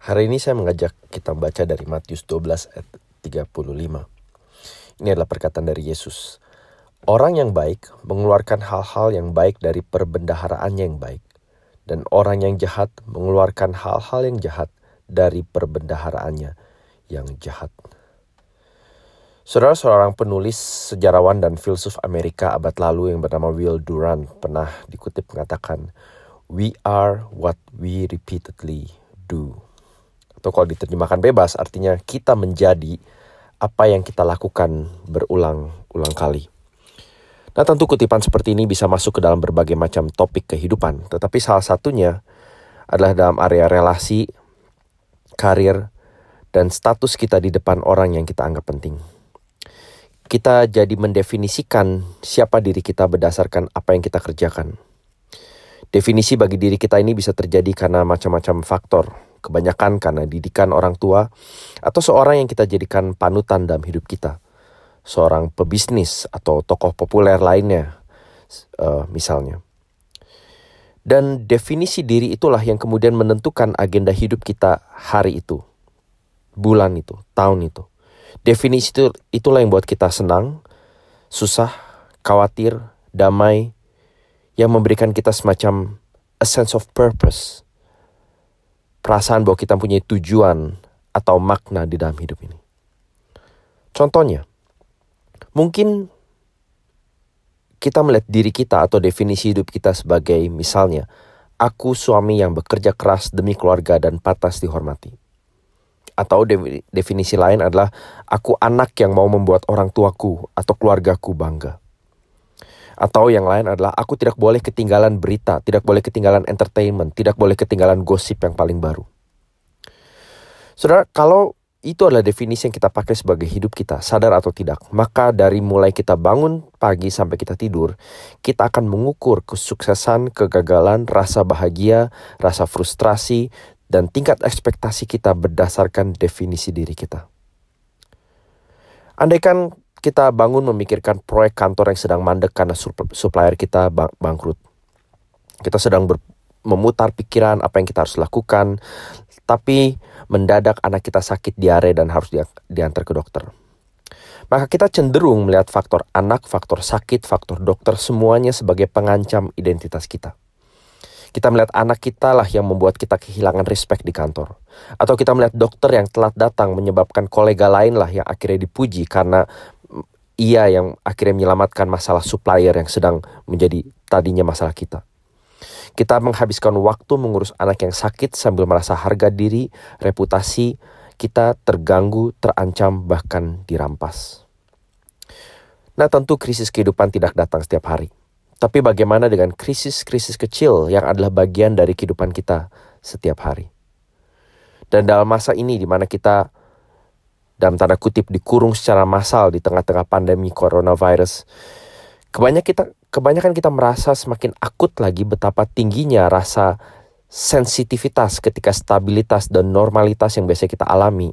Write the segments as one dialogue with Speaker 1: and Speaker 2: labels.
Speaker 1: Hari ini saya mengajak kita baca dari Matius 12 ayat 35. Ini adalah perkataan dari Yesus. Orang yang baik mengeluarkan hal-hal yang baik dari perbendaharaannya yang baik. Dan orang yang jahat mengeluarkan hal-hal yang jahat dari perbendaharaannya yang jahat. Saudara seorang penulis, sejarawan dan filsuf Amerika abad lalu yang bernama Will Durant pernah dikutip mengatakan, We are what we repeatedly do atau kalau diterjemahkan bebas artinya kita menjadi apa yang kita lakukan berulang-ulang kali. Nah tentu kutipan seperti ini bisa masuk ke dalam berbagai macam topik kehidupan, tetapi salah satunya adalah dalam area relasi, karir, dan status kita di depan orang yang kita anggap penting. Kita jadi mendefinisikan siapa diri kita berdasarkan apa yang kita kerjakan. Definisi bagi diri kita ini bisa terjadi karena macam-macam faktor, kebanyakan karena didikan orang tua, atau seorang yang kita jadikan panutan dalam hidup kita, seorang pebisnis atau tokoh populer lainnya, uh, misalnya. Dan definisi diri itulah yang kemudian menentukan agenda hidup kita hari itu, bulan itu, tahun itu. Definisi itu itulah yang buat kita senang, susah, khawatir, damai, yang memberikan kita semacam a sense of purpose perasaan bahwa kita punya tujuan atau makna di dalam hidup ini. Contohnya, mungkin kita melihat diri kita atau definisi hidup kita sebagai misalnya, aku suami yang bekerja keras demi keluarga dan patas dihormati. Atau definisi lain adalah aku anak yang mau membuat orang tuaku atau keluargaku bangga. Atau yang lain adalah aku tidak boleh ketinggalan berita, tidak boleh ketinggalan entertainment, tidak boleh ketinggalan gosip yang paling baru. Saudara, kalau itu adalah definisi yang kita pakai sebagai hidup kita, sadar atau tidak, maka dari mulai kita bangun pagi sampai kita tidur, kita akan mengukur kesuksesan, kegagalan, rasa bahagia, rasa frustrasi, dan tingkat ekspektasi kita berdasarkan definisi diri kita. Andaikan kita bangun memikirkan proyek kantor yang sedang mandek karena supplier kita bangkrut. Kita sedang ber, memutar pikiran apa yang kita harus lakukan, tapi mendadak anak kita sakit diare dan harus diantar ke dokter. Maka kita cenderung melihat faktor anak, faktor sakit, faktor dokter semuanya sebagai pengancam identitas kita. Kita melihat anak kita lah yang membuat kita kehilangan respect di kantor. Atau kita melihat dokter yang telat datang menyebabkan kolega lain lah yang akhirnya dipuji karena ia yang akhirnya menyelamatkan masalah supplier yang sedang menjadi tadinya masalah kita. Kita menghabiskan waktu mengurus anak yang sakit sambil merasa harga diri, reputasi kita terganggu, terancam, bahkan dirampas. Nah tentu krisis kehidupan tidak datang setiap hari. Tapi bagaimana dengan krisis-krisis kecil yang adalah bagian dari kehidupan kita setiap hari? Dan dalam masa ini di mana kita dalam tanda kutip dikurung secara massal di tengah-tengah pandemi coronavirus. Kebanyakan kita kebanyakan kita merasa semakin akut lagi betapa tingginya rasa sensitivitas ketika stabilitas dan normalitas yang biasa kita alami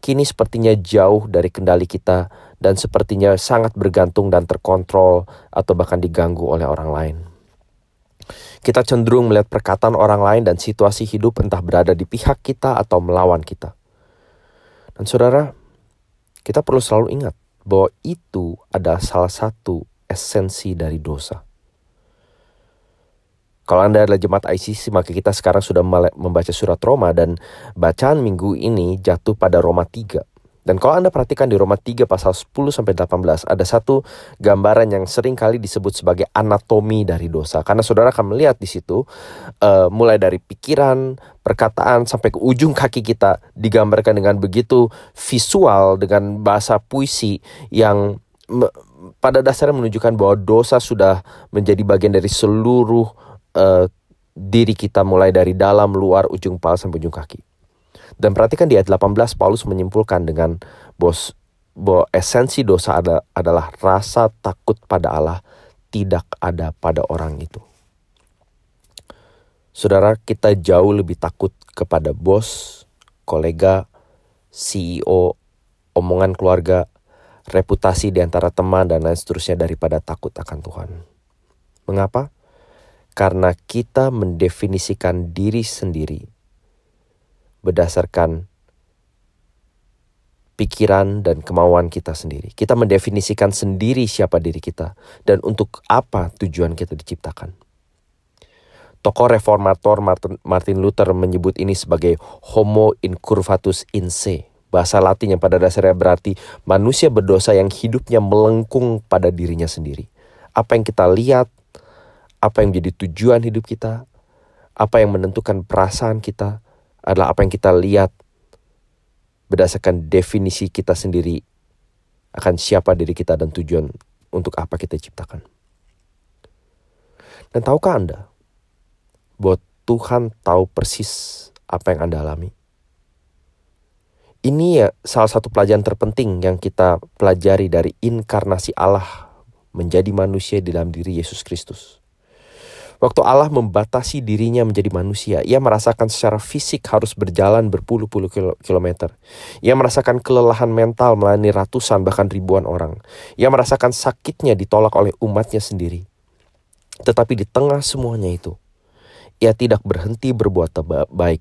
Speaker 1: kini sepertinya jauh dari kendali kita dan sepertinya sangat bergantung dan terkontrol atau bahkan diganggu oleh orang lain. Kita cenderung melihat perkataan orang lain dan situasi hidup entah berada di pihak kita atau melawan kita. Dan saudara, kita perlu selalu ingat bahwa itu adalah salah satu esensi dari dosa. Kalau Anda adalah jemaat ICC, maka kita sekarang sudah membaca surat Roma dan bacaan minggu ini jatuh pada Roma 3. Dan kalau Anda perhatikan di Roma 3 pasal 10 sampai 18 ada satu gambaran yang sering kali disebut sebagai anatomi dari dosa. Karena saudara akan melihat di situ uh, mulai dari pikiran, perkataan sampai ke ujung kaki kita digambarkan dengan begitu visual dengan bahasa puisi yang pada dasarnya menunjukkan bahwa dosa sudah menjadi bagian dari seluruh uh, diri kita mulai dari dalam, luar, ujung kepala sampai ujung kaki. Dan perhatikan di ayat 18 Paulus menyimpulkan dengan bos bahwa esensi dosa ada, adalah rasa takut pada Allah tidak ada pada orang itu. Saudara, kita jauh lebih takut kepada bos, kolega, CEO, omongan keluarga, reputasi di antara teman dan lain seterusnya daripada takut akan Tuhan. Mengapa? Karena kita mendefinisikan diri sendiri berdasarkan pikiran dan kemauan kita sendiri. Kita mendefinisikan sendiri siapa diri kita dan untuk apa tujuan kita diciptakan. Tokoh reformator Martin Luther menyebut ini sebagai homo incurvatus in se, bahasa latin yang pada dasarnya berarti manusia berdosa yang hidupnya melengkung pada dirinya sendiri. Apa yang kita lihat, apa yang menjadi tujuan hidup kita, apa yang menentukan perasaan kita adalah apa yang kita lihat berdasarkan definisi kita sendiri akan siapa diri kita dan tujuan untuk apa kita ciptakan. Dan tahukah Anda bahwa Tuhan tahu persis apa yang Anda alami? Ini ya salah satu pelajaran terpenting yang kita pelajari dari inkarnasi Allah menjadi manusia di dalam diri Yesus Kristus. Waktu Allah membatasi dirinya menjadi manusia, ia merasakan secara fisik harus berjalan berpuluh-puluh kilometer. Ia merasakan kelelahan mental melayani ratusan bahkan ribuan orang. Ia merasakan sakitnya ditolak oleh umatnya sendiri. Tetapi di tengah semuanya itu, ia tidak berhenti berbuat baik.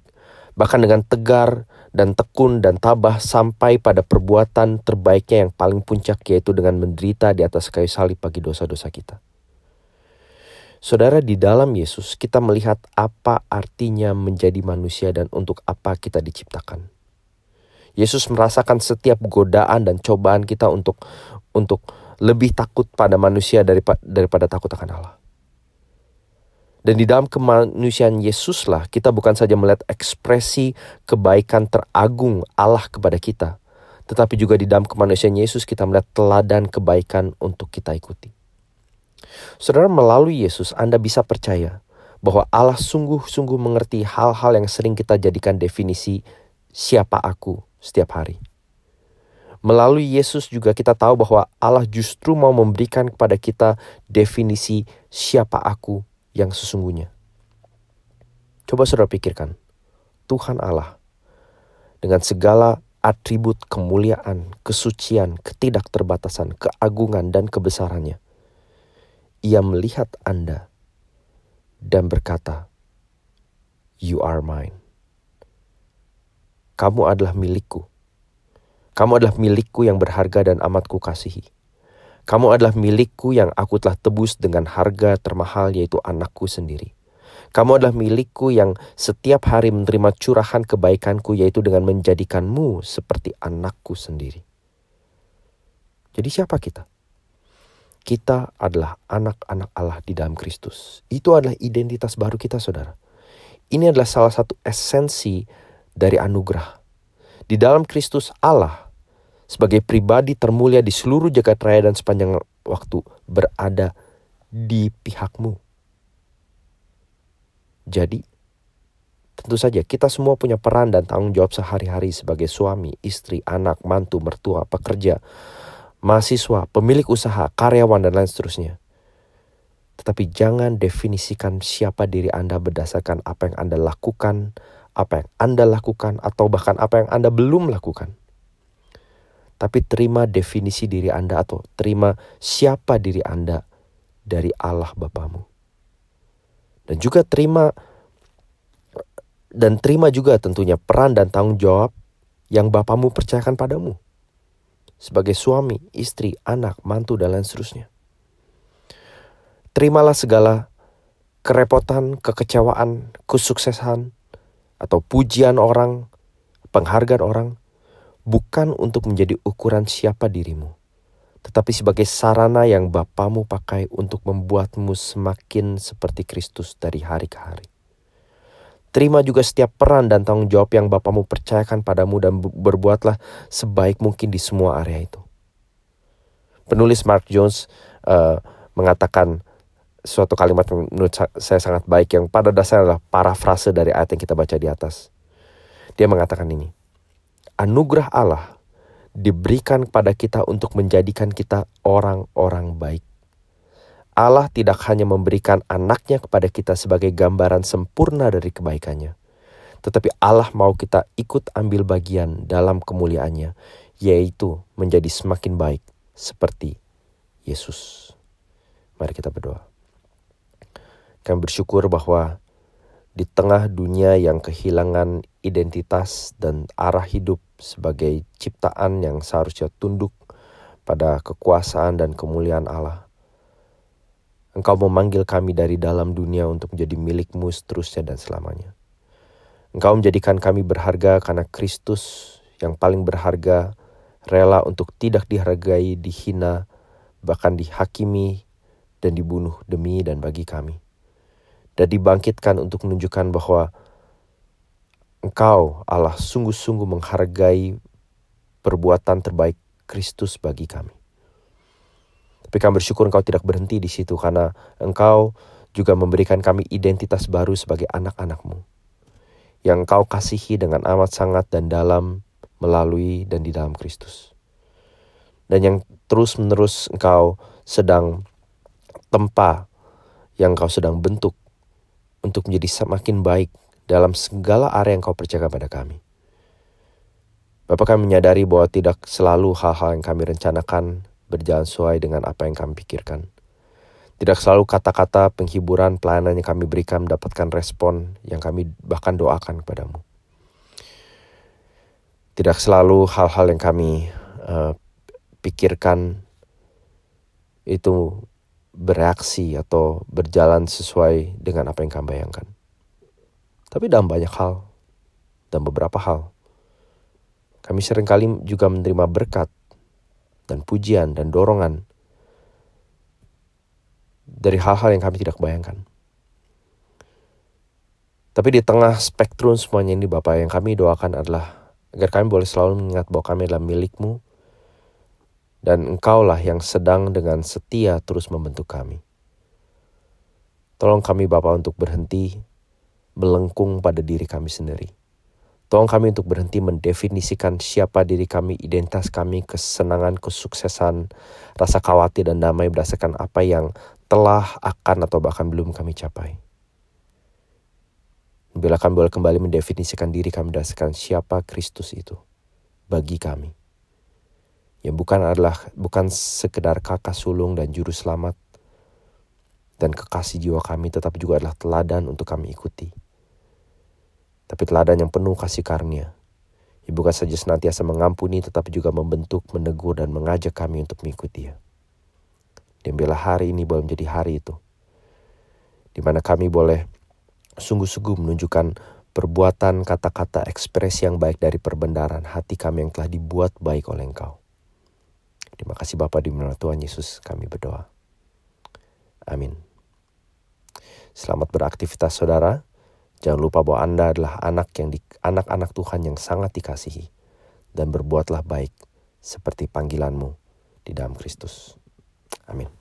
Speaker 1: Bahkan dengan tegar dan tekun dan tabah sampai pada perbuatan terbaiknya yang paling puncak yaitu dengan menderita di atas kayu salib bagi dosa-dosa kita. Saudara, di dalam Yesus kita melihat apa artinya menjadi manusia dan untuk apa kita diciptakan. Yesus merasakan setiap godaan dan cobaan kita untuk untuk lebih takut pada manusia daripada, daripada takut akan Allah. Dan di dalam kemanusiaan Yesuslah kita bukan saja melihat ekspresi kebaikan teragung Allah kepada kita, tetapi juga di dalam kemanusiaan Yesus kita melihat teladan kebaikan untuk kita ikuti. Saudara, melalui Yesus Anda bisa percaya bahwa Allah sungguh-sungguh mengerti hal-hal yang sering kita jadikan definisi siapa aku setiap hari. Melalui Yesus juga kita tahu bahwa Allah justru mau memberikan kepada kita definisi siapa aku yang sesungguhnya. Coba saudara pikirkan, Tuhan Allah dengan segala atribut kemuliaan, kesucian, ketidakterbatasan, keagungan, dan kebesarannya ia melihat Anda dan berkata, "You are mine." Kamu adalah milikku. Kamu adalah milikku yang berharga dan amat kukasihi. Kamu adalah milikku yang aku telah tebus dengan harga termahal yaitu anakku sendiri. Kamu adalah milikku yang setiap hari menerima curahan kebaikanku yaitu dengan menjadikanmu seperti anakku sendiri. Jadi siapa kita? Kita adalah anak-anak Allah di dalam Kristus. Itu adalah identitas baru kita, saudara. Ini adalah salah satu esensi dari anugerah. Di dalam Kristus Allah, sebagai pribadi termulia di seluruh jagat raya dan sepanjang waktu, berada di pihakmu. Jadi, tentu saja kita semua punya peran dan tanggung jawab sehari-hari sebagai suami, istri, anak, mantu, mertua, pekerja, mahasiswa, pemilik usaha, karyawan, dan lain seterusnya. Tetapi jangan definisikan siapa diri Anda berdasarkan apa yang Anda lakukan, apa yang Anda lakukan, atau bahkan apa yang Anda belum lakukan. Tapi terima definisi diri Anda atau terima siapa diri Anda dari Allah Bapamu. Dan juga terima dan terima juga tentunya peran dan tanggung jawab yang Bapamu percayakan padamu sebagai suami, istri, anak, mantu, dan lain seterusnya. Terimalah segala kerepotan, kekecewaan, kesuksesan, atau pujian orang, penghargaan orang, bukan untuk menjadi ukuran siapa dirimu, tetapi sebagai sarana yang Bapamu pakai untuk membuatmu semakin seperti Kristus dari hari ke hari. Terima juga setiap peran dan tanggung jawab yang Bapamu percayakan padamu dan berbuatlah sebaik mungkin di semua area itu. Penulis Mark Jones uh, mengatakan suatu kalimat menurut saya sangat baik yang pada dasarnya adalah parafrase dari ayat yang kita baca di atas. Dia mengatakan ini. Anugerah Allah diberikan kepada kita untuk menjadikan kita orang-orang baik. Allah tidak hanya memberikan anaknya kepada kita sebagai gambaran sempurna dari kebaikannya. Tetapi Allah mau kita ikut ambil bagian dalam kemuliaannya, yaitu menjadi semakin baik seperti Yesus. Mari kita berdoa. Kami bersyukur bahwa di tengah dunia yang kehilangan identitas dan arah hidup sebagai ciptaan yang seharusnya tunduk pada kekuasaan dan kemuliaan Allah. Engkau memanggil kami dari dalam dunia untuk menjadi milikmu seterusnya dan selamanya. Engkau menjadikan kami berharga karena Kristus yang paling berharga rela untuk tidak dihargai, dihina, bahkan dihakimi dan dibunuh demi dan bagi kami. Dan dibangkitkan untuk menunjukkan bahwa Engkau Allah sungguh-sungguh menghargai perbuatan terbaik Kristus bagi kami. Tapi kami bersyukur Engkau tidak berhenti di situ karena Engkau juga memberikan kami identitas baru sebagai anak-anakmu yang engkau kasihi dengan amat sangat dan dalam melalui dan di dalam Kristus. Dan yang terus-menerus engkau sedang tempa, yang engkau sedang bentuk untuk menjadi semakin baik dalam segala area yang kau percayakan pada kami. Bapak kami menyadari bahwa tidak selalu hal-hal yang kami rencanakan berjalan sesuai dengan apa yang kami pikirkan. Tidak selalu kata-kata penghiburan pelayanan yang kami berikan mendapatkan respon yang kami bahkan doakan kepadamu. Tidak selalu hal-hal yang kami uh, pikirkan itu bereaksi atau berjalan sesuai dengan apa yang kami bayangkan. Tapi dalam banyak hal, dan beberapa hal, kami sering kali juga menerima berkat dan pujian dan dorongan dari hal-hal yang kami tidak bayangkan. Tapi di tengah spektrum semuanya ini Bapak yang kami doakan adalah agar kami boleh selalu mengingat bahwa kami adalah milikmu dan engkaulah yang sedang dengan setia terus membentuk kami. Tolong kami Bapak untuk berhenti melengkung pada diri kami sendiri. Tolong kami untuk berhenti mendefinisikan siapa diri kami, identitas kami, kesenangan, kesuksesan, rasa khawatir dan damai berdasarkan apa yang telah, akan, atau bahkan belum kami capai. Bila kami boleh kembali mendefinisikan diri kami berdasarkan siapa Kristus itu bagi kami. Yang bukan adalah bukan sekedar kakak sulung dan juru selamat dan kekasih jiwa kami tetapi juga adalah teladan untuk kami ikuti. Tapi teladan yang penuh kasih karunia. Yang bukan saja senantiasa mengampuni tetapi juga membentuk, menegur dan mengajak kami untuk mengikuti dan bila hari ini boleh menjadi hari itu. Di mana kami boleh sungguh-sungguh menunjukkan perbuatan kata-kata ekspresi yang baik dari perbendaran hati kami yang telah dibuat baik oleh Engkau. Terima kasih Bapak di mana Tuhan Yesus kami berdoa. Amin. Selamat beraktivitas saudara. Jangan lupa bahwa Anda adalah anak yang di, anak-anak Tuhan yang sangat dikasihi dan berbuatlah baik seperti panggilanmu di dalam Kristus. Amén.